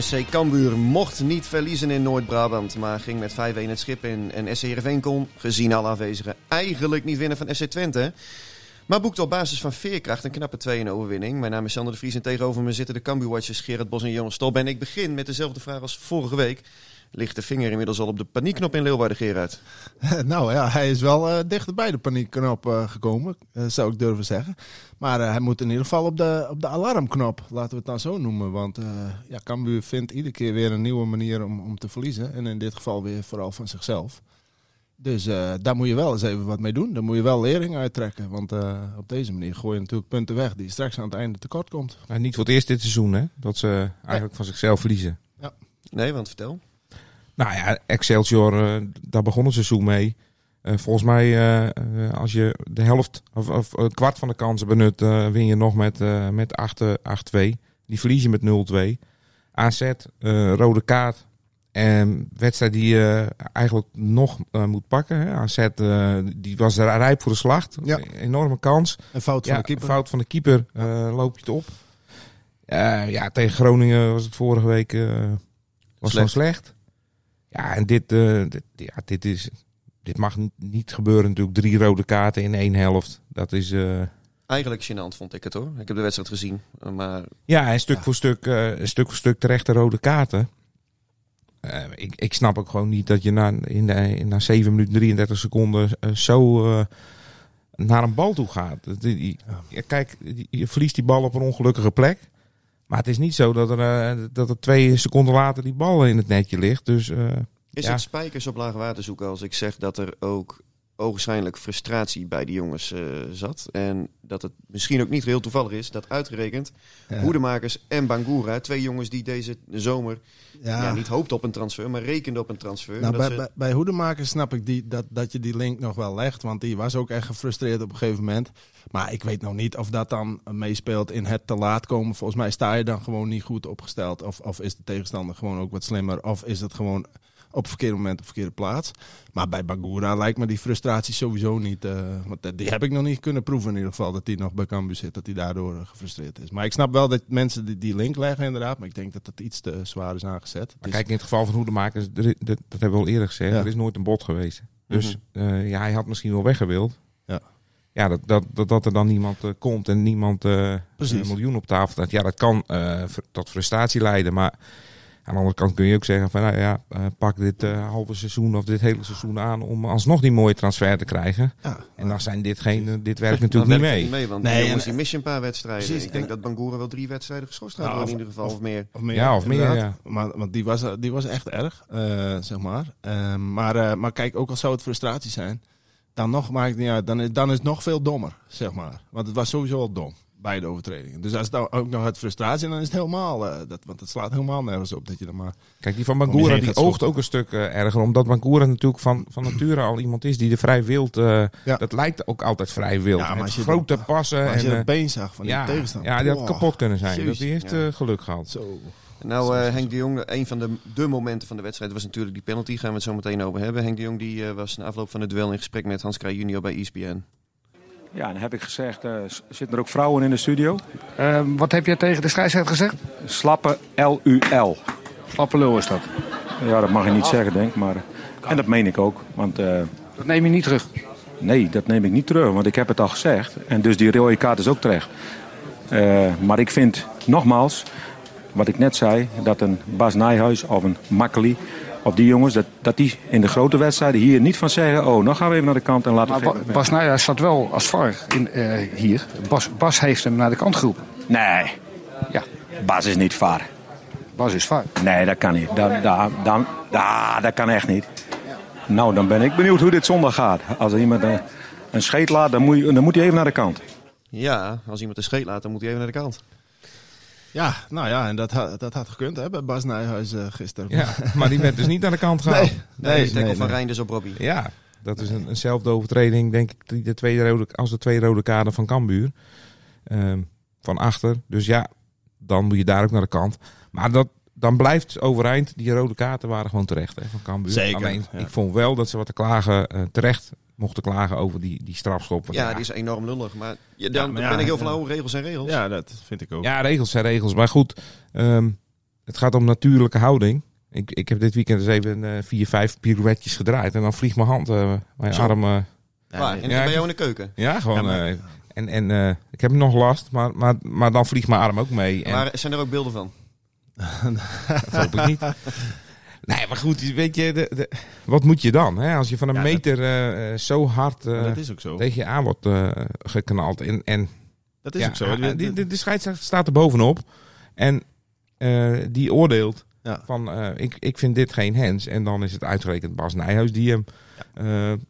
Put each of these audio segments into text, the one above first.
SC Cambuur mocht niet verliezen in Noord-Brabant, maar ging met 5-1 het schip in. En SC Heerenveen kon, gezien alle aanwezigen, eigenlijk niet winnen van SC Twente. Maar boekte op basis van veerkracht een knappe 2-1 overwinning. Mijn naam is Sander de Vries en tegenover me zitten de Cambuur-watchers Gerard Bos en Jonas Stolp. En ik begin met dezelfde vraag als vorige week. Ligt de vinger inmiddels al op de paniekknop in Leeuwarden, Gerard? Nou ja, hij is wel uh, dichter bij de paniekknop uh, gekomen, uh, zou ik durven zeggen. Maar hij moet in ieder geval op de, op de alarmknop, laten we het dan zo noemen. Want ja, Cambuur vindt iedere keer weer een nieuwe manier om, om te verliezen. En in dit geval weer vooral van zichzelf. Dus daar moet je wel eens even wat mee doen. Daar moet je wel lering uittrekken. Want op deze manier gooi je natuurlijk punten weg die straks aan het einde tekort komt. Maar niet voor het eerst dit seizoen, hè? Dat ze eigenlijk van zichzelf verliezen. Ja. Nee, want vertel. Nou ja, Excelsior, uh, daar begon het seizoen mee. Uh, volgens mij, uh, als je de helft of, of een kwart van de kansen benut, win je nog met, met 8-2. Die verlies je met 0-2. AZ, rode kaart. En wedstrijd die je eigenlijk nog moet pakken. Hè. AZ die was rijp voor de slacht. Ja. Enorme kans. Een fout van ja, de keeper. Een fout van de keeper. loop je het op. ja, tegen Groningen was het vorige week was Slecht. gewoon slecht. Ja, en dit, uh, dit, ja, dit, is, dit mag niet gebeuren natuurlijk. Drie rode kaarten in één helft. Dat is... Uh... Eigenlijk gênant vond ik het hoor. Ik heb de wedstrijd gezien. Maar... Ja, en stuk, ja. Voor stuk, uh, stuk voor stuk terechte rode kaarten. ik, ik snap ook gewoon niet dat je na, in de, na 7 minuten 33 seconden zo naar een bal toe gaat. Kijk, je verliest die bal op een ongelukkige plek. Maar het is niet zo dat er, uh, dat er twee seconden later die bal in het netje ligt. Dus, uh, is ja. het spijkers op laag water zoeken als ik zeg dat er ook ogenschijnlijk frustratie bij de jongens uh, zat. En dat het misschien ook niet heel toevallig is dat uitgerekend ja. Hoedemakers en Bangura, twee jongens die deze zomer ja. ja niet hoopten op een transfer, maar rekenden op een transfer. Nou, bij, ze... bij, bij Hoedemakers snap ik die, dat, dat je die link nog wel legt, want die was ook echt gefrustreerd op een gegeven moment. Maar ik weet nog niet of dat dan meespeelt in het te laat komen. Volgens mij sta je dan gewoon niet goed opgesteld. Of, of is de tegenstander gewoon ook wat slimmer. Of is het gewoon op het verkeerde moment op de verkeerde plaats. Maar bij Bangura lijkt me die frustratie sowieso niet. Uh, want die heb ik nog niet kunnen proeven in ieder geval. Dat hij nog bij Cambuur zit. Dat hij daardoor uh, gefrustreerd is. Maar ik snap wel dat mensen die, die link leggen inderdaad. Maar ik denk dat het iets te zwaar is aangezet. Maar kijk, in het geval van Hoedemakers. Dat, dat hebben we al eerder gezegd. Ja. Er is nooit een bot geweest. Dus mm -hmm. uh, ja, hij had misschien wel weggewild. Ja. Ja, dat, dat, dat, dat er dan niemand komt en niemand een miljoen op tafel staat. Ja, dat kan tot frustratie leiden. Maar aan de andere kant kun je ook zeggen van nou ja, pak dit halve seizoen of dit hele seizoen aan om alsnog die mooie transfer te krijgen. Ja, en dan zijn dit geen, dit werkt natuurlijk niet mee. niet mee. Want nee, jongens die missen een paar wedstrijden. Precies, ik denk en, dat Bangura wel drie wedstrijden geschorst had nou, in ieder geval of, of, meer. Of meer. Ja, of meer. Ja. Maar, want die was, die was echt erg, zeg maar. maar. Maar kijk, ook al zou het frustratie zijn dan nog maakt het niet uit. Dan is, dan is het nog veel dommer, zeg maar. Want het was sowieso al dom, beide overtredingen. Dus als het dan ook nog uit frustratie, dan is het helemaal... Uh, dat, want het slaat helemaal nergens op dat je dan maar... Kijk, die van Bangura, die oogt ook een stuk uh, erger. Omdat Bangura natuurlijk van, van nature al iemand is die er vrij wild... Uh, ja. Dat lijkt ook altijd vrij wild. Ja, maar als je grote de, passen. Als je en, het been zag van die tegenstander. Ja, die had kapot kunnen zijn. Dat, die heeft ja. geluk gehad. Zo... Nou, uh, Henk de Jong, een van de, de momenten van de wedstrijd was natuurlijk die penalty. Gaan we het zo meteen over hebben. Henk de Jong die, uh, was na afloop van het duel in gesprek met Hans Kraaij junior bij ESPN. Ja, dan heb ik gezegd, uh, zitten er ook vrouwen in de studio? Uh, wat heb je tegen de scheidsrechter gezegd? Slappe L-U-L. Slappe lul is dat? Ja, dat mag je niet zeggen, denk ik. Maar, en dat meen ik ook. Want, uh, dat neem je niet terug? Nee, dat neem ik niet terug, want ik heb het al gezegd. En dus die rode kaart is ook terecht. maar ik vind, nogmaals, wat ik net zei, dat een Bas Nijhuis of een Makkeli Of die jongens, dat, dat die in de grote wedstrijden hier niet van zeggen... oh, nou gaan we even naar de kant en laten Maar we... Ba- Bas Nijhuis staat wel als VAR in, eh, hier. Bas, Bas heeft hem naar de kant geroepen. Nee, Ja, Bas is niet vaar. Bas is VAR. Nee, dat kan niet. Dat, dat, dan, ah, dat kan echt niet. Nou, dan ben ik benieuwd hoe dit zondag gaat. Als er iemand een, een scheet laat, dan moet, je, dan moet hij even naar de kant. Ja, als iemand een scheet laat, dan moet hij even naar de kant. Ja, nou ja, en dat, dat had gekund hè, bij Bas Nijhuis eh, gisteren. Ja, maar die werd dus niet aan de kant gehaald. Nee, Nee, nee, van nee. Reinders op Robbie. Ja, dat is een, eenzelfde overtreding, denk ik, die de tweede rode, als de twee rode kaarten van Cambuur. Ehm, van achter. Dus ja, dan moet je daar ook naar de kant. Maar dat, dan blijft overeind, die rode kaarten waren gewoon terecht hè, van Cambuur. Zeker, Alleen, ja. ik vond wel dat ze wat te klagen, eh, terecht mochten klagen over die, die strafschoppen. Ja, die is enorm lullig. Maar ja, dan maar ja, ben ik heel ja. flauw. Regels zijn regels. Ja, dat vind ik ook. Ja, regels zijn regels. Maar goed, ehm, het gaat om natuurlijke houding. Ik, ik heb dit weekend eens even eh, vier, vijf pirouetjes gedraaid. En dan vliegt mijn hand, eh, mijn Zo. arm... Waar? nee. En Ja, bij jou in de keuken. ja, gewoon... Ja, maar- eh, en en eh, ik heb nog last, maar, maar, maar dan vliegt mijn arm ook mee. En Maar zijn er ook beelden van? dat hoop ik niet. Nee, maar goed, weet je, de, de, wat moet je dan? Hè? Als je van een Ja, meter eh, eh, zo hard eh, zo. tegen je aan wordt geknald. En, en Dat is ja, ook zo. de, de, de scheidsrechter staat er bovenop. En die oordeelt Ja. van, ik, ik vind dit geen hens. En dan is het uitgerekend Bas Nijhuis die hem,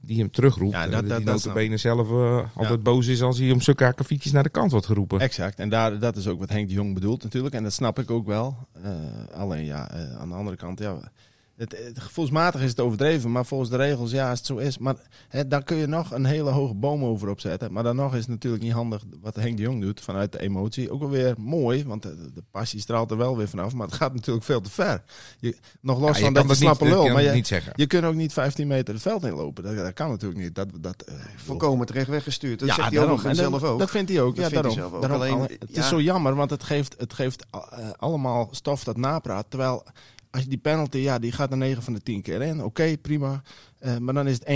die hem terugroept. Ja, dat- dat- dat notabene zelf altijd boos is als hij om zulke akkefietjes naar de kant wordt geroepen. Exact. En daar, dat is ook wat Henk de Jong bedoelt natuurlijk. En dat snap ik ook wel. Alleen ja, aan de andere kant, ja. Het, het, gevoelsmatig is het overdreven, maar volgens de regels, ja, als het zo is. Maar hè, dan kun je nog een hele hoge boom over opzetten. Maar dan nog is het natuurlijk niet handig wat Henk de Jong doet vanuit de emotie. Ook wel weer mooi, want de, de passie straalt er wel weer vanaf. Maar het gaat natuurlijk veel te ver. Je, nog los Ja, van kan dat slappe dat lul, kan maar je, niet zeggen. je kunt ook niet 15 meter het veld inlopen. Dat, dat kan natuurlijk niet. Dat, dat, eh, Volkomen terecht weggestuurd. Dat ja, zegt hij En dat- zelf ook. Dat vindt hij ook. Dat ja, vindt hij daarom. zelf ook. daarom. Alleen, het ja. is zo jammer, want het geeft, het geeft eh, allemaal stof dat napraat. Terwijl als je die penalty, ja, die gaat er 9 van de 10 keer in. Oké, prima. Eh, maar dan is het 1-1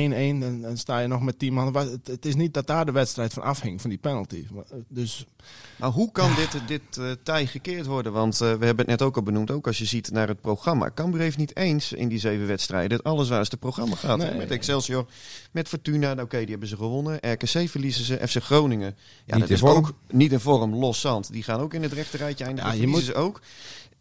en dan sta je nog met 10 man. Het, het is niet dat daar de wedstrijd van afhing, van die penalty. Maar, eh, Dus Maar hoe kan dit, dit eh, tij gekeerd worden? Want eh, we hebben het net ook al benoemd, ook als je ziet naar het programma. Cambuur heeft niet eens in die zeven wedstrijden het allerzwaarste programma gehad. hè? Nee. Met Excelsior, met Fortuna, nou, oké, die hebben ze gewonnen. RKC verliezen ze, FC Groningen. Ja, Niet dat in is vorm. ook niet in vorm, los zand. Die gaan ook in het rechte rijtje eindigen. Ja, Ja, je verliezen ze ook.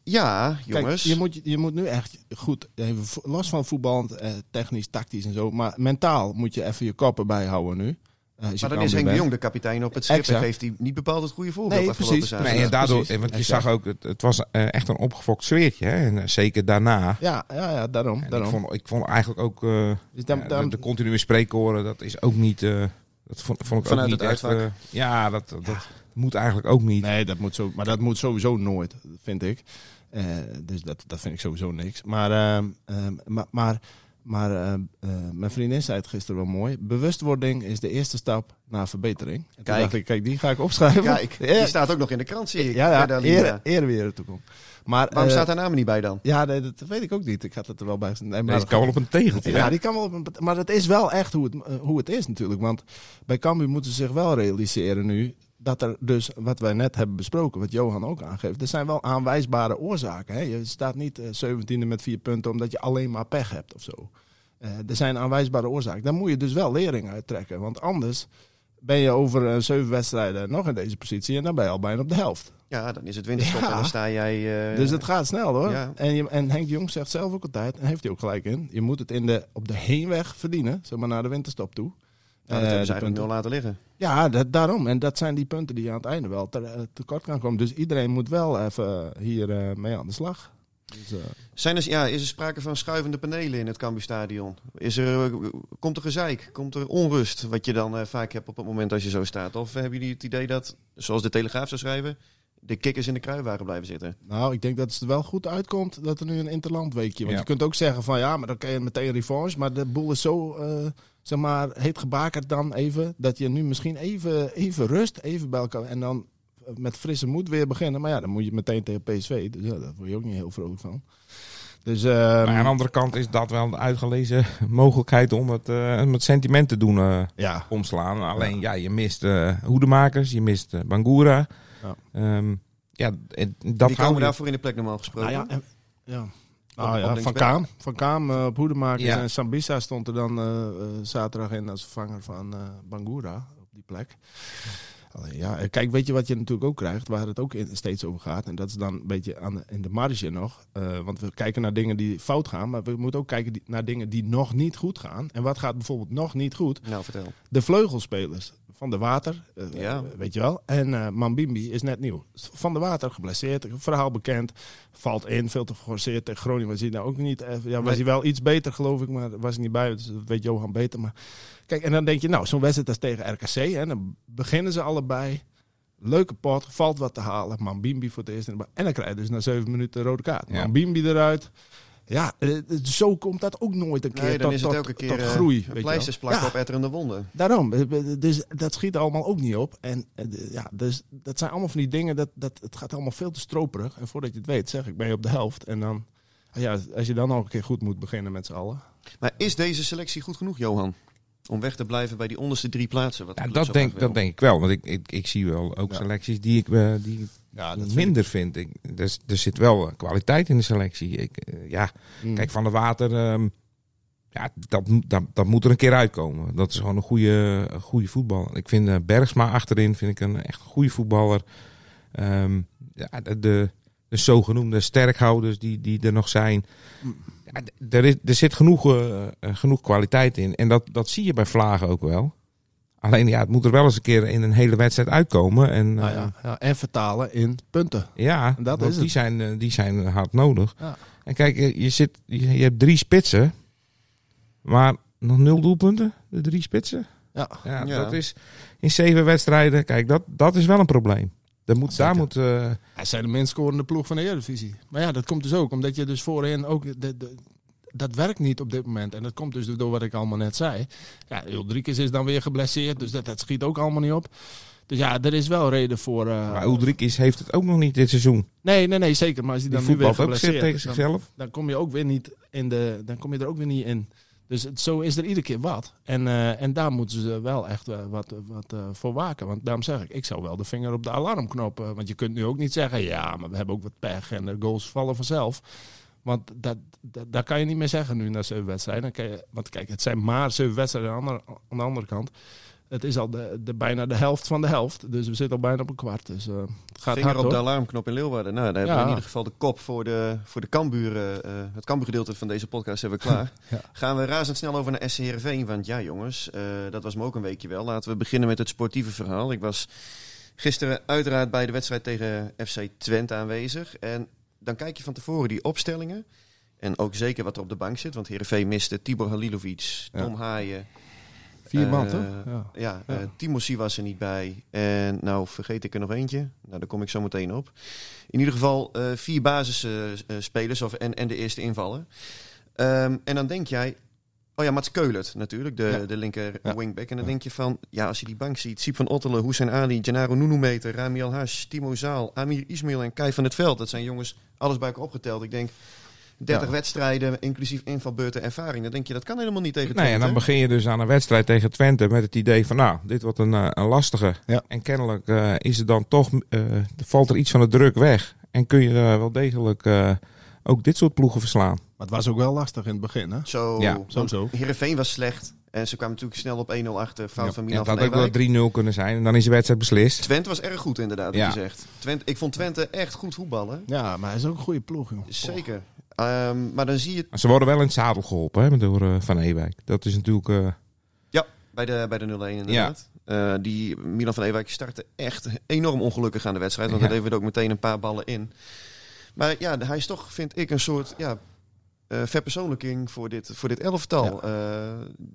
Ja, jongens. Kijk, je moet, je moet nu echt goed, even vo- los van voetbal, eh, technisch, tactisch en zo. Maar mentaal moet je even je koppen bijhouden nu. Eh, maar dan is Henk de. Jong de kapitein op het schip. En Exact. geeft hij niet bepaald het goede voorbeeld Nee, precies. Nee, en daardoor, precies. want je Exact. zag ook, het, het was eh, echt een opgefokt sfeertje. Hè? En eh, zeker daarna. Ja, ja, ja, daarom. En ik, daarom. vond, ik vond eigenlijk ook eh, Dus dan- ja, dan- de, de continue spreekkoren, dat is ook niet. eh, dat vond, vond ik Vanuit ook niet het echt. eh, ja, dat, dat moet eigenlijk ook niet. Nee, dat moet zo, maar dat moet sowieso nooit, vind ik. Eh, dus dat, dat vind ik sowieso niks. Maar, ehm, ehm, maar, maar, maar ehm, eh, mijn vriendin zei het gisteren wel mooi. Bewustwording is de eerste stap naar verbetering. En Kijk. dacht ik, kijk, die ga ik opschrijven. Kijk, ja, die staat ook nog in de krant, zie ik. ja, ja, eer, eer weer toekomt. Maar, Waarom eh, staat haar naam er niet bij dan? Ja, nee, dat weet ik ook niet. Ik had het er wel bij. Nee, Deze kan wel op een tegeltje. Ja, die kan wel op een, maar het is wel echt hoe het, hoe het is natuurlijk. Want bij Cambuur moeten ze zich wel realiseren nu... dat er dus, wat wij net hebben besproken, wat Johan ook aangeeft... er zijn wel aanwijsbare oorzaken. Hè? Je staat niet eh, 17e met vier punten omdat je alleen maar pech hebt of zo. Eh, er zijn aanwijsbare oorzaken. Daar moet je dus wel lering uit trekken. Want anders ben je over eh, zeven wedstrijden nog in deze positie... en dan ben je al bijna op de helft. Ja, dan is het winterstop Ja. en dan sta jij... eh, Dus het gaat snel hoor. Ja. En, je, en Henk Jong zegt zelf ook altijd, en heeft hij ook gelijk in, je moet het in de, op de heenweg verdienen, zeg maar naar de winterstop toe. Nou, dat Eh, hebben ze eigenlijk punten. nul laten liggen. Ja, dat, daarom. En dat zijn die punten die je aan het einde wel te, eh, tekort kan komen. Dus iedereen moet wel even hier eh, mee aan de slag. Dus, eh, Zijn er, ja, is er sprake van schuivende panelen in het Cambuurstadion? Is er, eh, komt er gezeik? Komt er onrust? Wat je dan eh, vaak hebt op het moment als je zo staat? Of hebben jullie het idee dat, zoals de Telegraaf zou schrijven, de kikkers in de kruiwagen blijven zitten? nou, ik denk dat het er wel goed uitkomt dat er nu een interlandweekje. Want Ja. je kunt ook zeggen van ja, maar dan kan je meteen revanche. Maar de boel is zo, eh, zeg maar, heet gebakerd dan even. Dat je nu misschien even, even rust, even bij elkaar. En dan eh, met frisse moed weer beginnen. Maar ja, dan moet je meteen tegen PSV. Dus ja, daar word je ook niet heel vrolijk van. Dus ehm, Maar aan de andere kant is dat wel een uitgelezen mogelijkheid om het, eh, om het sentiment te doen eh, ja, omslaan. Alleen ja, je mist eh hoedemakers, je mist Bangura. Ja. Ehm, ja, en dat Die komen je- daarvoor in de plek normaal gesproken. nou ja, en- ja. Ah op ja, Van. Kaam. Van Kaam eh, op hoedemakers. Ja. En Sambisa stond er dan eh, eh, zaterdag in als vervanger van eh, Bangura op die plek. Alleen, ja, kijk, weet je wat je natuurlijk ook krijgt, waar het ook in, steeds over gaat. En dat is dan een beetje aan de, in de marge nog. Eh, want we kijken naar dingen die fout gaan, maar we moeten ook kijken die- naar dingen die nog niet goed gaan. En wat gaat bijvoorbeeld nog niet goed? Nou, vertel. De vleugelspelers van de Water, eh, Ja. weet je wel. En eh, Mambimbi is net nieuw. Van de Water geblesseerd, verhaal bekend. Valt in, veel te geforceerd. Tegen Groningen was hij nou ook niet. eh, ja, was hij wel iets beter, geloof ik, maar was hij niet bij. Dus dat weet Johan beter. Maar kijk, en dan denk je, nou, zo'n wedstrijd als tegen RKC. Hè, dan beginnen ze allebei. Leuke pot, valt wat te halen. Mambimbi voor het eerst. En dan krijg je dus na zeven minuten een rode kaart. Ja. Mambimbi eruit. Ja, eh, zo komt dat ook nooit een keer Nee, dan tot, is het tot- elke keer tot eh, groei. pleisters plakken Ja. op etterende wonden. Daarom, eh, dus dat schiet allemaal ook niet op. En ja, dus dat zijn allemaal van die dingen, dat, dat, het gaat allemaal veel te stroperig. En voordat je het weet, zeg ik, ben je op de helft. En dan, ja, als je dan nog een keer goed moet beginnen met z'n allen. Maar is deze selectie goed genoeg, Johan? Om weg te blijven bij die onderste drie plaatsen? Wat de Ja, dat, denk, dat denk ik wel. Want ik, ik, ik zie wel ook Ja. selecties die ik, die ik Ja, minder vind. Ik, er, is- er zit wel eh, kwaliteit in de selectie. Ik, eh, ja, Mm. kijk, Van de Water, ehm, ja, dat, moet- dat, dat moet er een keer uitkomen. Dat is gewoon een goede, een goede voetballer. Ik vind eh, Bergsma achterin vind ik een echt goede voetballer. Ehm, ja, de, de, de zogenoemde sterkhouders die, die er nog zijn. Ja, d- er, is, er zit genoeg, genoeg kwaliteit in. En dat, dat zie je bij Vlagen ook wel. Alleen ja, het moet er wel eens een keer in een hele wedstrijd uitkomen. En, Nou eh, ja, ja, en vertalen in punten. ja, Dat want is die, het. zijn, eh, die zijn hard nodig. Ja. En kijk, je, zit, je, je hebt drie spitsen, maar nog nul doelpunten, de drie spitsen. Ja, Ja, Ja. dat is in zeven wedstrijden, kijk, dat, dat is wel een probleem. Dat moet, daar moet, eh, hij zijn de minst scorende ploeg van de Eredivisie. Maar ja, dat komt dus ook omdat je dus voorin ook... De, de, dat werkt niet op dit moment. En dat komt dus door wat ik allemaal net zei. Ja, Ulrikes is dan weer geblesseerd, dus dat, dat schiet ook allemaal niet op. Dus ja, er is wel reden voor... eh, maar Ulrikis heeft het ook nog niet dit seizoen. Nee, nee, nee, zeker. Maar als hij Die dan nu weer geblesseerd tegen dan, zichzelf. dan kom je ook weer niet in de, dan kom je er ook weer niet in. Dus het, zo is er iedere keer wat. En, eh, en daar moeten ze wel echt eh, wat, wat eh, voor waken. Want daarom zeg ik, ik zou wel de vinger op de alarmknop. want je kunt nu ook niet zeggen, ja, maar we hebben ook wat pech en de goals vallen vanzelf. Want dat, dat, dat kan je niet meer zeggen nu na zeven wedstrijden. Dan kan je, want kijk, het zijn maar zeven wedstrijden aan de, andere, aan de andere kant. Het is al de, de, bijna de helft van de helft. Dus we zitten al bijna op een kwart. Dus eh, het gaat Vinger hard op de alarmknop in Leeuwarden. Nou, daar hebben we in ieder geval de kop voor de, voor de Kamburen. eh, het Kambuurgedeelte van deze podcast hebben we klaar. Ja. Gaan we razendsnel over naar SC Heerenveen. Want ja, jongens, eh, dat was me ook een weekje wel. Laten we beginnen met het sportieve verhaal. Ik was gisteren uiteraard bij de wedstrijd tegen FC Twente aanwezig. En dan kijk je van tevoren die opstellingen. En ook zeker wat er op de bank zit. Want Heerenveen miste Tibor Halilovic, Ja. Tom Haaien. Vier man, Eh, toch? Ja. Ja, Ja. eh Timossi was er niet bij. En nou vergeet ik er nog eentje. Nou, daar kom ik zo meteen op. In ieder geval eh, vier basisspelers of en, en de eerste invallen. Ehm, en dan denk jij... Oh ja, Mats Keulert natuurlijk, de, Ja. de linker Ja. wingback. En dan Ja. denk je van, ja, als je die bank ziet... Siep van Ottelen, Hussein Ali, Gennaro Nunumeter, Rami Hash, Timo Zaal, Amir Ismail en Kai van het Veld. Dat zijn jongens, alles bij elkaar opgeteld. Ik denk, 30 Ja. wedstrijden, inclusief invalbeurten, ervaring. Dan denk je, dat kan helemaal niet tegen Nee, en Twente. dan begin je dus aan een wedstrijd tegen Twente met het idee van, nou, dit wordt een, eh, een lastige. Ja. En kennelijk eh, is er dan toch, eh, valt er iets van de druk weg. En kun je wel degelijk eh, ook dit soort ploegen verslaan. Maar het was ook wel lastig in het begin, hè? Zo, Ja, want sowieso. Heerenveen was slecht. En ze kwamen natuurlijk snel op 1-0 achter. Fout van Ja, Milan het van had ook wel 3-0 kunnen zijn en dan is de wedstrijd beslist. Twente was erg goed inderdaad, Ja. wat je zegt. Twente, ik vond Twente echt goed voetballen. Ja, maar hij is ook een goede ploeg, joh. Zeker. Ehm, maar dan zie je ze worden wel in het zadel geholpen hè, door eh, Van Ewijk. Dat is natuurlijk... eh, bij de, bij de 0-1 inderdaad. Eh, die Milan van Ewijk startte echt enorm ongelukkig aan de wedstrijd. Want Ja. hij leverde ook meteen een paar ballen in. Maar ja, hij is toch, vind ik, een soort ja, eh, verpersoonlijking voor dit, voor dit elftal. Eh,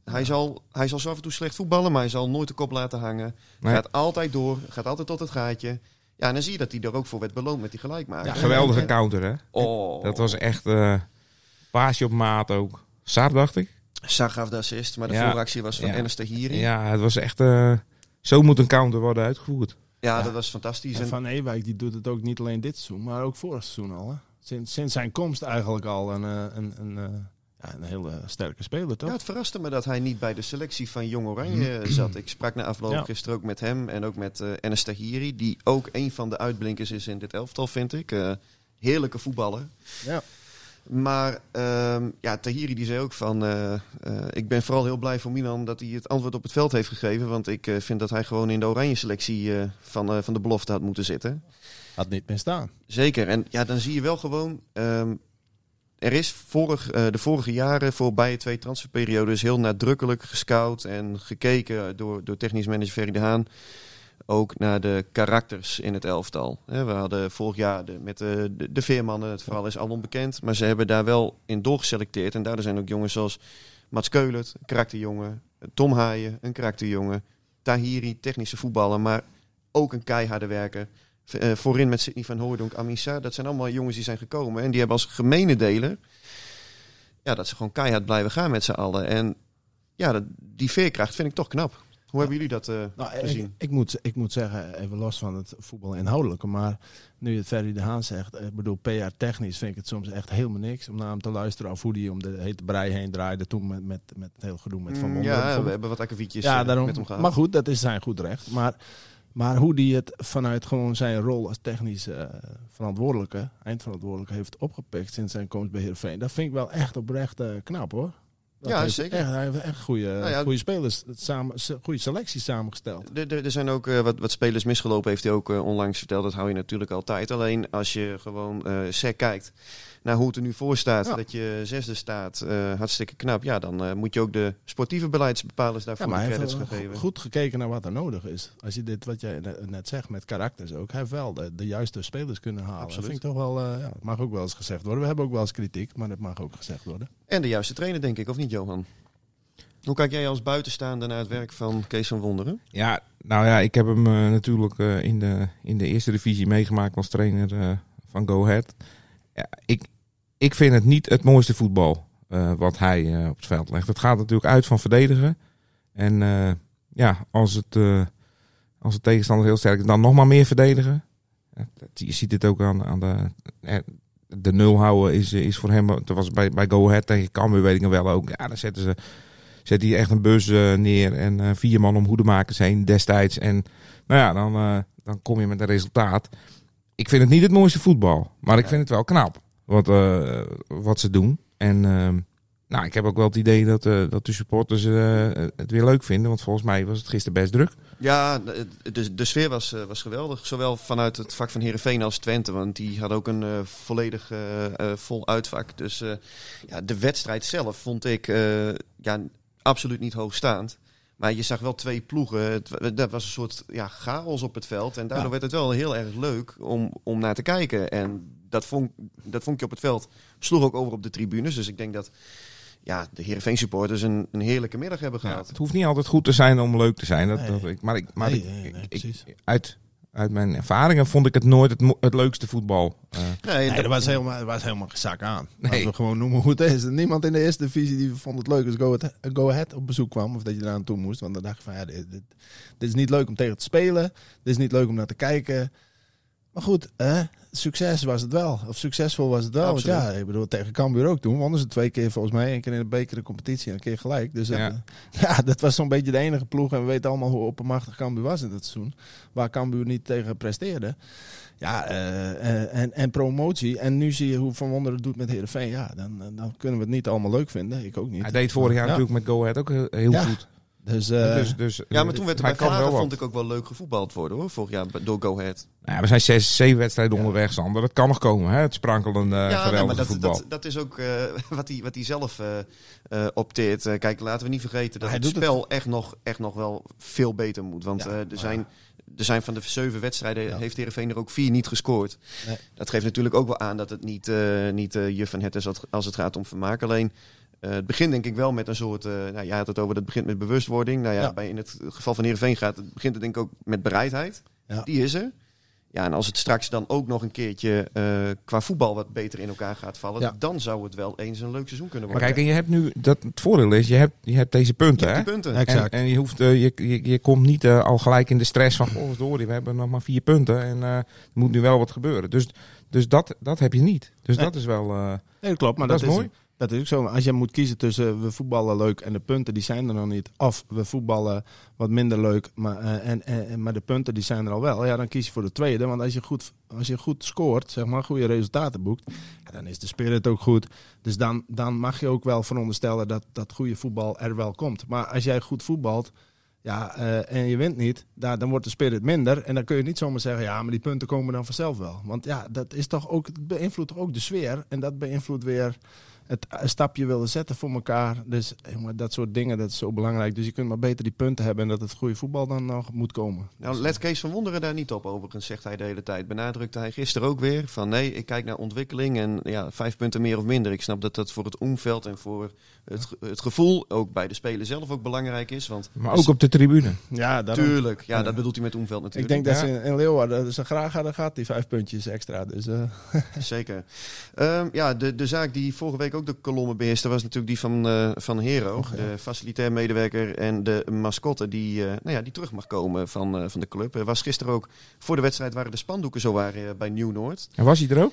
hij, zal, hij zal zo af en toe slecht voetballen, maar hij zal nooit de kop laten hangen. Nee. Gaat altijd door, gaat altijd tot het gaatje. Ja, en dan zie je dat hij er ook voor werd beloond met die gelijkmaker. Ja, geweldige En- counter hè. Oh, Dat was echt eh paasje op maat ook. Sar dacht ik. Sar gaf de assist, maar de Ja. vooractie was van Ja. Tahiri. Ja, het was echt... eh, zo moet een counter worden uitgevoerd. Ja, dat was fantastisch. En Van Ewijk die doet het ook niet alleen dit seizoen, maar ook vorig seizoen al. Hè? Sinds, sinds zijn komst eigenlijk al een, eh, een, een, eh, ja, een hele sterke speler, toch? ja, het verraste me dat hij niet bij de selectie van Jong Oranje zat. Ik sprak na afloop Ja. gisteren ook met hem en ook met eh Ernest Tahiri. Die ook een van de uitblinkers is in dit elftal, vind ik. Heerlijke voetballer. Ja. Maar ehm, ja, Tahiri die zei ook van... eh, eh, ik ben vooral heel blij voor Milan dat hij het antwoord op het veld heeft gegeven. Want ik eh, vind dat hij gewoon in de oranje selectie van, van de belofte had moeten zitten. Had niet meer staan. Zeker. En ja, dan zie je wel gewoon... ehm, er is vorig, de vorige jaren voor beide twee transferperiodes heel nadrukkelijk gescout en gekeken door, door technisch manager Ferry de Haan. Ook naar de karakters in het elftal. We hadden vorig jaar de, met de, de, de veermannen, het verhaal is al onbekend. Maar ze hebben daar wel in doorgeselecteerd. En daardoor zijn ook jongens zoals Mats Keulert, een karakterjongen. Tom Haaien, een karakterjongen. Tahiri, technische voetballer, maar ook een keiharde werker. Eh, voorin met Sidney van Hooydonk, Amisa. Dat zijn allemaal jongens die zijn gekomen. En die hebben als gemene deler... Ja, dat ze gewoon keihard blijven gaan met z'n allen. En ja, dat, die veerkracht vind ik toch knap. Hoe hebben jullie dat eh, Nou, ik, gezien? ik, moet, ik moet zeggen, even los van het voetbal inhoudelijke, maar nu je het Ferry de Haan zegt, eh, ik bedoel, PR-technisch vind ik het soms echt helemaal niks om naar hem te luisteren of hoe die om de hete brei heen draaide toen met, met, met het hele gedoe met Van Mm, Wonderen. ja, we hebben wat akkefietjes ja, eh, daarom, met hem gehad. maar goed, dat is zijn goed recht. Maar, maar hoe die het vanuit gewoon zijn rol als technisch verantwoordelijke, eindverantwoordelijke, heeft opgepikt sinds zijn komst bij Heerenveen, dat vind ik wel echt oprecht knap hoor. Dat Ja, zeker. Echt, hij heeft echt goede, Nou ja, goede spelers, samen, goede selecties samengesteld. Er zijn ook eh, wat, wat spelers misgelopen, heeft hij ook eh, onlangs verteld. Dat hou je natuurlijk altijd. Alleen als je gewoon eh sec kijkt naar hoe het er nu voor staat, Ja. dat je zesde staat, eh, hartstikke knap. Ja, dan eh, moet je ook de sportieve beleidsbepalers Ja, daarvoor maar de heeft credits geven. goed gekeken naar wat er nodig is. Als je dit, wat jij net- zegt met karakters ook, hij heeft wel de, de juiste spelers kunnen halen. Absoluut. Dat vind ik toch wel, eh, ja, mag ook wel eens gezegd worden. We hebben ook wel eens kritiek, maar dat mag ook gezegd worden. En de juiste trainer, denk ik, of niet, Johan? Hoe kijk jij als buitenstaander naar het werk van Kees van Wonderen? Ja, nou ja, ik heb hem natuurlijk eh, in, de, in de eerste divisie meegemaakt als trainer eh, van Go Ahead. Ja, ik, ik vind het niet het mooiste voetbal eh, wat hij eh, op het veld legt. Het gaat natuurlijk uit van verdedigen. En eh, ja, als het, als de tegenstander heel sterk is, dan nog maar meer verdedigen. Je ziet het ook aan, aan de, de nul houden is, is voor hem, dat was bij, bij Go Ahead tegen Cambuur weet ik wel ook. Ja, dan zetten ze zet hij echt een bus neer en vier man om hoedemakers heen destijds. En nou ja, dan, dan kom je met een resultaat. Ik vind het niet het mooiste voetbal, maar ik vind het wel knap wat, eh, wat ze doen. En ehm, nou, ik heb ook wel het idee dat, eh, dat de supporters eh, het weer leuk vinden, want volgens mij was het gisteren best druk. Ja, de, de, sfeer was, was geweldig. Zowel vanuit het vak van Heerenveen als Twente. Want die had ook een volledig vol uitvak. Dus ja, de wedstrijd zelf vond ik ja, absoluut niet hoogstaand. Maar je zag wel twee ploegen. Dat was een soort ja, chaos op het veld. En daardoor Ja. werd het wel heel erg leuk om, om naar te kijken. En dat vond, dat vond je op het veld. Sloeg ook over op de tribunes. Dus ik denk dat ja, de Heerenveen supporters een, een heerlijke middag hebben Ja, gehad. het hoeft niet altijd goed te zijn om leuk te zijn. Dat, Nee. dat ik, maar ik, maar Nee, ik- nee, nee, ik- precies. uit, uit mijn ervaringen vond ik het nooit het, het leukste voetbal. Eh, Nee, Nee, dat- er was helemaal, er was helemaal geen zak aan. Nee. Laten we gewoon noemen hoe het is. Niemand in de eerste divisie die vond het leuk als Go Ahead, Go Ahead op bezoek kwam. Of dat je eraan toe moest. Want dan dacht je van, ja, dit, dit, dit is niet leuk om tegen te spelen. Dit is niet leuk om naar te kijken. Maar goed, hè, succes was het wel. Of succesvol was het wel. Want ja, ik bedoel, tegen Cambuur ook toen. Wonnen ze twee keer volgens mij. Een keer in de beker de competitie en een keer gelijk. Dus Ja. ja. ja, dat was zo'n beetje de enige ploeg. En we weten allemaal hoe oppermachtig Cambuur was in dat seizoen. Waar Cambuur niet tegen presteerde. Ja, eh, eh, en, en promotie. En nu zie je hoe Van Wonderen het doet met Heerenveen. Ja, dan, dan kunnen we het niet allemaal leuk vinden. Ik ook niet. hij deed vorig jaar Ja. natuurlijk met Go Ahead ook heel, heel Ja. goed. Dus, eh, dus, dus, Ja, maar toen werd er hij kan wel wat. vond ik ook wel leuk gevoetbald worden hoor. Vorig jaar door Go Ahead. Nou ja, we zijn zes, zeven wedstrijden onderweg, Sander. Dat kan nog komen, hè? Het sprankelende, ja, nee, geweldige maar dat, voetbal. dat, dat is ook eh, wat hij wat hij zelf eh, eh, opteert. Eh, kijk, laten we niet vergeten dat Hij het spel echt, nog, echt nog wel veel beter moet. Want Ja, eh, er, zijn, er zijn van de zeven wedstrijden, Ja. heeft Heerenveen er ook vier niet gescoord. Nee. Dat geeft natuurlijk ook wel aan dat het niet, eh niet eh juf en het is als- als het gaat om vermaak. Alleen, eh, het begint denk ik wel met een soort, eh nou, jij had het over, dat begint met bewustwording. Nou ja, Ja. Bij, in het geval van Heerenveen gaat het, begint het denk ik ook met bereidheid. Ja. Die is er. Ja, en als het straks dan ook nog een keertje eh, qua voetbal wat beter in elkaar gaat vallen, Ja. dan zou het wel eens een leuk seizoen kunnen Maar worden. kijk, en je hebt nu, dat, het voordeel is, je hebt, je hebt deze punten, Je hebt hè? die punten. Ja, Exact. En, en je, hoeft, je, je, je komt niet al gelijk in de stress van, oh, door, we hebben nog maar vier punten en eh, er moet nu wel wat gebeuren. Dus, dus dat, dat heb je niet. Dus Nee. dat is wel, eh, nee, dat klopt. Maar dat, dat, is mooi. Dat is ook zo. Als je moet kiezen tussen we voetballen leuk en de punten die zijn er nog niet. Of we voetballen wat minder leuk, maar, eh, en, en, maar de punten die zijn er al wel. Ja, dan kies je voor de tweede. Want als je goed, als je goed scoort, zeg maar, goede resultaten boekt, dan is de spirit ook goed. Dus dan, dan mag je ook wel veronderstellen dat dat goede voetbal er wel komt. Maar als jij goed voetbalt, ja, eh, en je wint niet, dan wordt de spirit minder. En dan kun je niet zomaar zeggen, ja, maar die punten komen dan vanzelf wel. Want ja, dat is toch ook, beïnvloedt toch ook de sfeer. En dat beïnvloedt weer het een stapje willen zetten voor elkaar. Dus jongen, dat soort dingen, dat is zo belangrijk. Dus je kunt maar beter die punten hebben en dat het goede voetbal dan nog moet komen. Nou, let Kees van Wonderen daar niet op overigens, zegt hij de hele tijd. Benadrukte hij gisteren ook weer van nee, ik kijk naar ontwikkeling en ja, vijf punten meer of minder. Ik snap dat dat voor het omveld en voor het, het gevoel ook bij de speler zelf ook belangrijk is. Want Maar ook op de tribune. Ja, daarom. Tuurlijk, ja, dat bedoelt hij met omveld Ik natuurlijk. denk dat ze in, in Leeuwarden ze graag hadden gehad, die vijf puntjes extra. Dus, eh, Zeker. Ehm, ja, de, de zaak die vorige week ook de kolommen beheerste was natuurlijk die van, eh, van Hero. De facilitair medewerker en de mascotte die, eh, nou ja, die terug mag komen van, eh, van de club. Was gisteren ook, voor de wedstrijd waren de spandoeken zo waren bij Nieuw-Noord. En was hij er ook?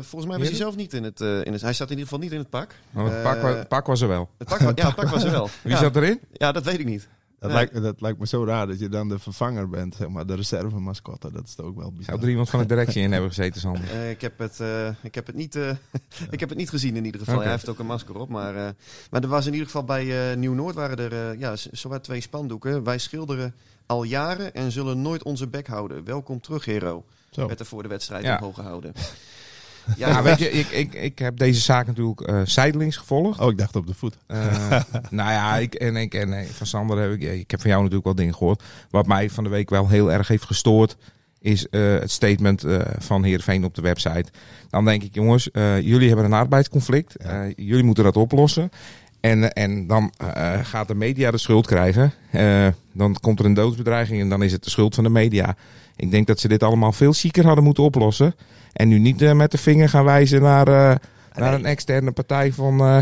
Volgens mij was hij zelf niet in het, in het... Hij zat in ieder geval niet in het pak. Oh, het, pak, pak was er wel. Het pak, ja, het pak was er wel. Wie ja. zat erin? Ja, dat weet ik niet. Dat, Ja. lijkt, dat lijkt me zo raar dat je dan de vervanger bent, zeg maar, de reserve mascotte. Dat is toch ook wel bizar. Zou er iemand van de directie in hebben gezeten, Sander? Eh, ik, heb het, eh, ik, heb het niet, eh, ik heb het niet gezien in ieder geval. Hij heeft ook een masker op. Maar, eh, maar er was in ieder geval bij eh, Nieuw-Noord waren er eh, ja, zowat twee spandoeken. Wij schilderen al jaren en zullen nooit onze bek houden. Welkom terug, hero. Zo. Werd er voor de wedstrijd Ja. omhoog gehouden. Ja, weet je, ik, ik, ik heb deze zaak natuurlijk eh zijdelings gevolgd. Oh, ik dacht op de voet. Eh, nou ja, ik, en, ik, en eh, van Sander heb ik, ik heb van jou natuurlijk wel dingen gehoord. Wat mij van de week wel heel erg heeft gestoord, is het statement van Heerenveen op de website. Dan denk ik, jongens, jullie hebben een arbeidsconflict. Jullie moeten dat oplossen. En, en dan gaat de media de schuld krijgen. Dan komt er een doodsbedreiging en dan is het de schuld van de media. Ik denk dat ze dit allemaal veel zieker hadden moeten oplossen. En nu niet eh, met de vinger gaan wijzen naar, eh, naar een externe partij van... eh,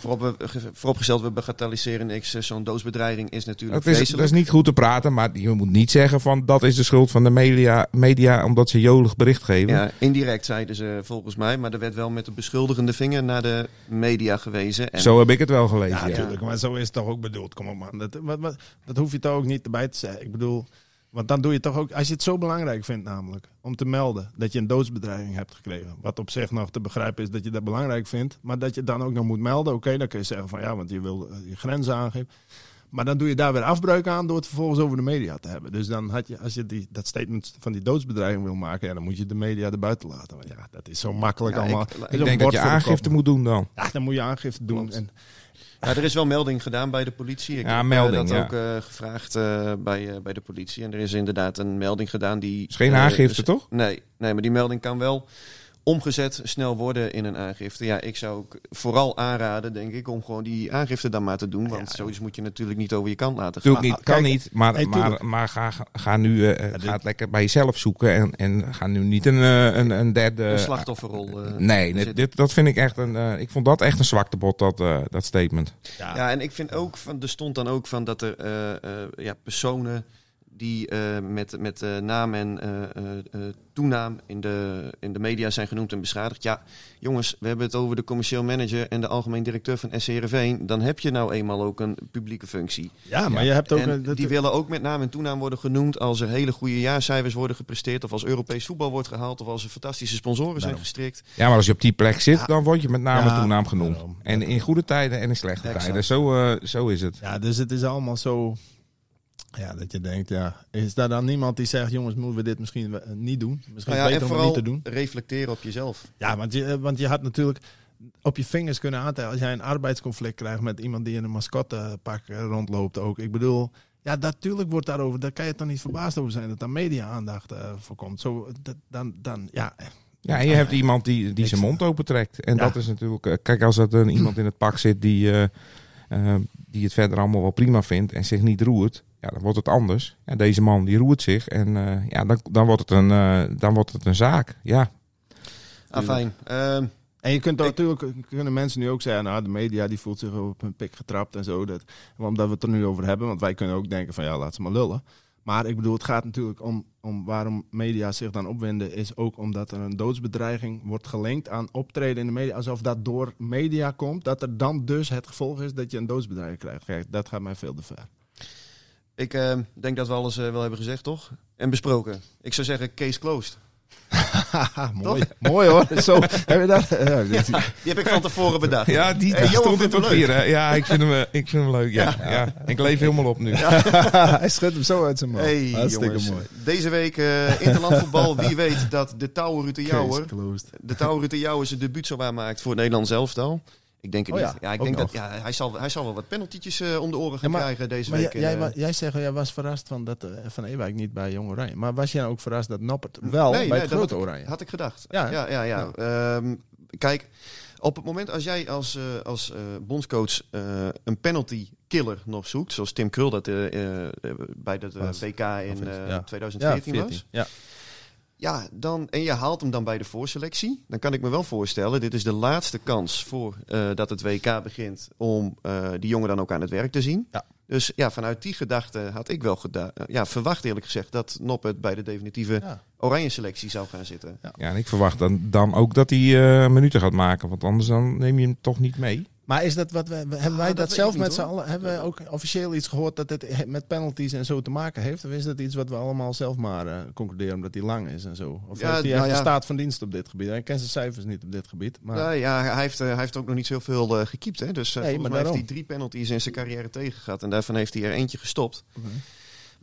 Voorop, we- ge- vooropgesteld, we bagatelliseren niks. Zo'n doodsbedreiging is natuurlijk Dat is, vreselijk. dat is niet goed te praten, maar je moet niet zeggen van dat is de schuld van de media, media omdat ze jolig bericht geven. Ja, indirect zeiden ze volgens mij. Maar er werd wel met de beschuldigende vinger naar de media gewezen. En Zo heb ik het wel gelezen. Ja, Ja, natuurlijk. Maar zo is het toch ook bedoeld. Kom op, man. Dat, wat, wat, dat hoef je toch ook niet erbij te zeggen. Ik bedoel, want dan doe je toch ook, als je het zo belangrijk vindt, namelijk om te melden dat je een doodsbedreiging hebt gekregen. Wat op zich nog te begrijpen is dat je dat belangrijk vindt, maar dat je dan ook nog moet melden. Oké, dan kun je zeggen van ja, want je wil eh, je grenzen aangeven. Maar dan doe je daar weer afbreuk aan door het vervolgens over de media te hebben. Dus dan had je, als je die, dat statement van die doodsbedreiging wil maken, ja, dan moet je de media er buiten laten. Want ja, dat is zo makkelijk Ja, allemaal. ik- denk dat je de aangifte moet doen dan. Ja, dan moet je aangifte doen. En, Ja, er is wel melding gedaan bij de politie. Ik Ja, heb eh, melding, dat ja. ook eh, gevraagd eh, bij, bij de politie. En er is inderdaad een melding gedaan die... is geen aangifte, toch? Nee, nee, maar die melding kan wel omgezet snel worden in een aangifte. Ja, ik zou ook vooral aanraden, denk ik, om gewoon die aangifte dan maar te doen. Want zoiets moet je natuurlijk niet over je kant laten gaan. Natuurlijk niet, kan kijk, niet, maar, nee, maar, maar ga, ga nu eh, dit- ga het lekker bij jezelf zoeken en, en ga nu niet een, eh, een, een derde... een slachtofferrol. eh, Nee, dit, dat vind ik echt een. eh, ik vond dat echt een zwaktebod, dat, eh, dat statement. Ja, en ik vind ook van, er stond dan ook van dat er eh, eh, ja, personen die eh, met, met eh, naam en eh, eh, eh, toenaam in de, in de media zijn genoemd en beschadigd. Ja, jongens, we hebben het over de commercieel manager en de algemeen directeur van SCRV. Dan heb je nou eenmaal ook een publieke functie. ja, maar je hebt ook... en een- dat- die willen ook met naam en toenaam worden genoemd als er hele goede jaarcijfers worden gepresteerd. Of als Europees voetbal wordt gehaald. Of als er fantastische sponsoren zijn gestrikt. Ja, maar als je op die plek zit, dan word je met naam en toenaam genoemd. En in goede tijden en in slechte Exact. tijden. Zo, eh, zo is het. Ja, dus het is allemaal zo. Ja, dat je denkt, ja, is daar dan niemand die zegt, jongens, moeten we dit misschien eh, niet doen? Misschien Nou ja, beter en om het niet vooral te doen. reflecteren op jezelf. Ja, want je, eh, want je had natuurlijk op je vingers kunnen aantellen als jij een arbeidsconflict krijgt met iemand die in een mascottepak eh, rondloopt ook. Ik bedoel, ja, natuurlijk wordt daarover, daar kan je toch niet verbaasd over zijn dat daar media-aandacht eh, voor komt. Zo, dat, dan, dan, ja, Ja, en je hebt iemand die, die zijn mond opentrekt. En Ja. dat is natuurlijk... Kijk, als er een, iemand in het pak zit die, die het verder allemaal wel prima vindt en zich niet roert... Ja, dan wordt het anders. Ja, deze man die roert zich en eh, ja, dan, dan, wordt het een, eh, dan wordt het een zaak. Ja, Ah, fijn. Ehm, En je kunt natuurlijk kunnen mensen nu ook zeggen, nou, de media die voelt zich op hun pik getrapt en zo. Dat, omdat we het er nu over hebben, want wij kunnen ook denken van ja, laat ze maar lullen. Maar ik bedoel, het gaat natuurlijk om, om waarom media zich dan opwinden, is ook omdat er een doodsbedreiging wordt gelinkt aan optreden in de media. Alsof dat door media komt, dat er dan dus het gevolg is dat je een doodsbedreiging krijgt. Kijk, dat gaat mij veel te ver. Ik eh, denk dat we alles eh, wel hebben gezegd, toch? En besproken. Ik zou zeggen, case closed. Mooi. mooi hoor. Zo, heb je dat? Ja, Die heb ik van tevoren bedacht. Ja, die, die Hey, Johan stond in papier. hè? Ja, ik vind hem, eh, ik vind hem leuk. Ja, ja. Ik leef helemaal op nu. Hij schudt hem zo uit zijn mouw. Hey, Hartstikke jongens. mooi. Deze week eh interlandvoetbal. Wie weet dat de Touwer Ruud de Jouwer... Case closed. De de Jouwer zijn debuut zo maakt voor het Nederlands elftal. Ik denk het Oh ja, niet. Ja, ik ook denk dat ja, hij, zal, hij zal wel wat penaltytjes eh, om de oren gaan maar- krijgen deze Maar week. jij, jij, eh. jij zegt, jij was verrast van dat eh, Van Ewijk niet bij Jong Oranje. Maar was jij ook verrast dat Noppert wel Nee, bij nee, het grote had ik- Oranje? Had ik gedacht. Ja, Ja, ja, ja. Ehm, kijk, op het moment als jij als, als bondscoach een penalty killer nog zoekt, zoals Tim Krul dat bij het. WK in is- eh, ja. 2014 ja, was. 14. Ja. Ja, dan, en je haalt hem dan bij de voorselectie. Dan kan ik me wel voorstellen, dit is de laatste kans voor eh, dat het WK begint om eh, die jongen dan ook aan het werk te zien. Ja. Dus ja, vanuit die gedachte had ik wel geda- eh, ja, verwacht eerlijk gezegd dat Noppet bij de definitieve Ja. oranje selectie zou gaan zitten. Ja, en ik verwacht dan, dan ook dat hij eh, minuten gaat maken. Want anders dan neem je hem toch niet mee. Maar is dat wat we, hebben wij Ah, dat zelf met z'n allen? Hebben we ook officieel iets gehoord dat het met penalties en zo te maken heeft? Of is dat iets wat we allemaal zelf maar eh, concluderen omdat hij lang is en zo? Of Ja, heeft hij nou ja. staat van dienst op dit gebied? Hij kent zijn cijfers niet op dit gebied. Maar Nou ja, hij heeft, eh, hij heeft ook nog niet zoveel uh, gekiept. Hè? Dus Nee, volgens maar mij heeft hij drie penalties in zijn carrière tegen gehad. En daarvan heeft hij er eentje gestopt.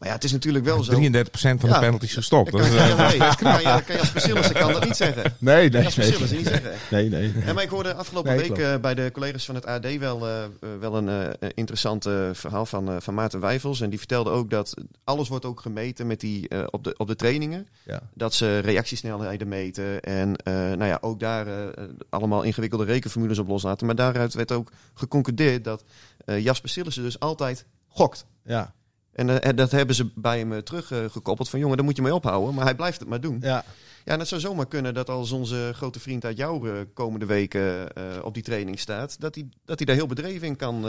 Maar ja, het is natuurlijk wel zo. 33% van de Ja, penalties gestopt. Kan, Dat kan, eh, nee, kan, je, als Bacillus kan dat niet zeggen. nee, Kan je als niet zeggen. nee, nee. Ja, maar ik hoorde afgelopen Nee, week eh, bij de collega's van het AD wel, eh, eh, wel een eh, interessant eh, verhaal van, eh, van Maarten Wijfels. En die vertelde ook dat alles wordt ook gemeten met die, eh, op, de, op de trainingen. Dat ze reactiesnelheden meten. En eh, nou ja, ook daar eh, allemaal ingewikkelde rekenformules op loslaten. Maar daaruit werd ook geconcludeerd dat eh Jasper Sillissen dus altijd gokt. Ja, En eh, en dat hebben ze bij hem eh, teruggekoppeld. Van jongen, daar moet je mee ophouden. Maar hij blijft het maar doen. ja. Ja, en het zou zomaar kunnen dat als onze grote vriend uit jouw eh, komende weken op die training staat, dat hij, dat hij daar heel bedreven in kan,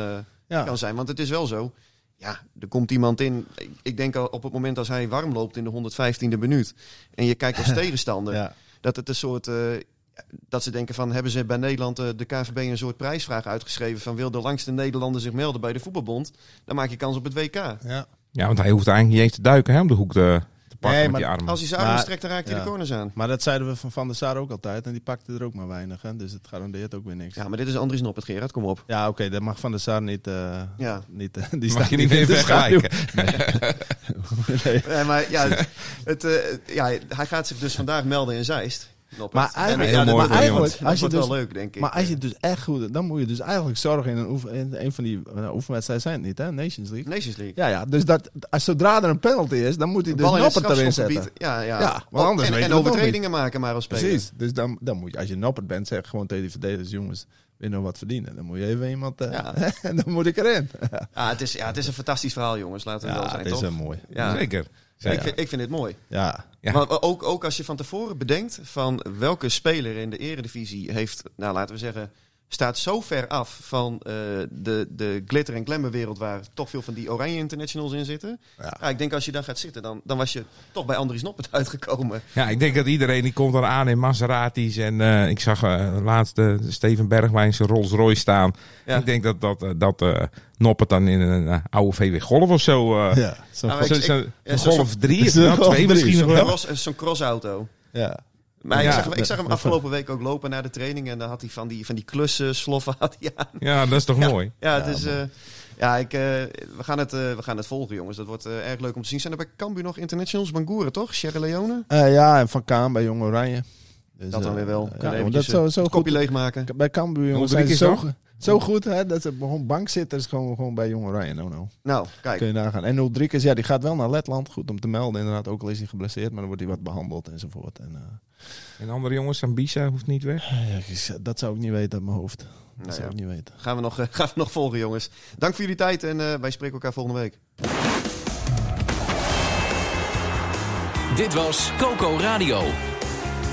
ja. kan zijn. Want het is wel zo. Ja, er komt iemand in. Ik, ik denk al op het moment als hij warm loopt in de 115e minuut. En je kijkt als tegenstander. ja. Dat het een soort. Dat ze denken van hebben ze bij Nederland eh, de KVB een soort prijsvraag uitgeschreven van wil de langste Nederlander zich melden bij de voetbalbond? Dan maak je kans op het WK. ja. ja, want hij hoeft eigenlijk niet eens te duiken hè, om de hoek te, te pakken Nee, met maar die armen. Als hij zijn armen Maar- strekt, dan raakt hij ja. de corners aan. Maar dat zeiden we van Van der Sar ook altijd. En die pakte er ook maar weinig. Hè? Dus het garandeert ook weer niks. Ja, maar dit is Andries Noppert, Gerard, kom op. Ja, oké, dat mag Van der Sar niet. eh, Ja. niet eh, die Mag staat je niet meer vergelijken. nee. Nee, maar ja, het, eh, ja, hij gaat zich dus vandaag melden in Zeist. Maar eigenlijk- ja, iemand. dat Als je wordt wel dus- leuk, denk ik. Maar als je het dus echt goed dan moet je dus eigenlijk zorgen in een, oefen, in een van die nou, oefenwedstrijden zijn het niet, hè? Nations League. Nations League. Ja, ja, dus dat, als, zodra er een penalty is, dan moet hij dus Noppert erin zetten. Ja, ja. Ja, want Oh, anders en, en overtredingen maken maar als speler. Precies, dus dan, dan moet je, als je Noppert bent, zeg gewoon tegen die verdedigers, jongens, wil je nog wat verdienen? Dan moet je even iemand, eh, Ja. en dan moet ik erin. Ja, het is, ja, het is een fantastisch verhaal, jongens. Laten we wel Ja, zijn, het is toch? wel mooi. Ja. Zeker. Ja, ik, vind, ik vind dit mooi. Ja. Maar ook, ook als je van tevoren bedenkt van welke speler in de eredivisie heeft, nou laten we zeggen, staat zo ver af van eh, de, de glitter- en glamour-wereld waar toch veel van die oranje internationals in zitten. Ja. Ja. ik denk als je dan gaat zitten, dan, dan was je toch bij Andries Noppert uitgekomen. Ja, ik denk dat iedereen die komt dan aan in Maseratis. En eh, ik zag eh, laatst Steven Bergwijn zijn Rolls Royce staan. Ja. Ik denk dat, dat, dat eh, Noppert dan in een oude VW Golf of zo. eh ja, zo Nou, zo- ik- zo- ik- Golf 3, Zo'n nou, Golf twee 3, misschien nog Zo'n wel. cross- Zo'n crossauto. ja. Maar Ja, ik, zag, hem- ik zag hem afgelopen week ook lopen naar de training en dan had hij van die, van die klussen, sloffen had hij aan. Ja, dat is toch Ja. mooi. Ja, het is, eh, ja ik, eh, we, gaan het, eh, we gaan het volgen, jongens. Dat wordt eh, erg leuk om te zien. Zijn er bij Cambuur nog internationals? Bangoeren, toch? Sierra Leone? Eh, ja, en Van Kaan bij Jong Oranje. Dus, Dat dan eh, weer wel. ja, dat zo, zo het kopje goed. leegmaken. Bij Cambuur jongens zijn drie ze keer zo, zo goed hè, dat ze gewoon bankzitters gewoon, gewoon bij Jong Oranje. No, no. Nou, kijk. Kun je nagaan. En 03 ja, die gaat wel naar Letland. Goed om te melden inderdaad. Ook al is hij geblesseerd, maar dan wordt hij wat behandeld enzovoort. En, eh, En andere jongens, Sambisa hoeft niet weg. ja, ik- dat zou ik niet weten uit mijn hoofd. Dat Nou zou ja. ik niet weten. Gaan we, nog, eh, gaan we nog volgen, jongens. Dank voor jullie tijd en eh, wij spreken elkaar volgende week. Dit was Coco Radio.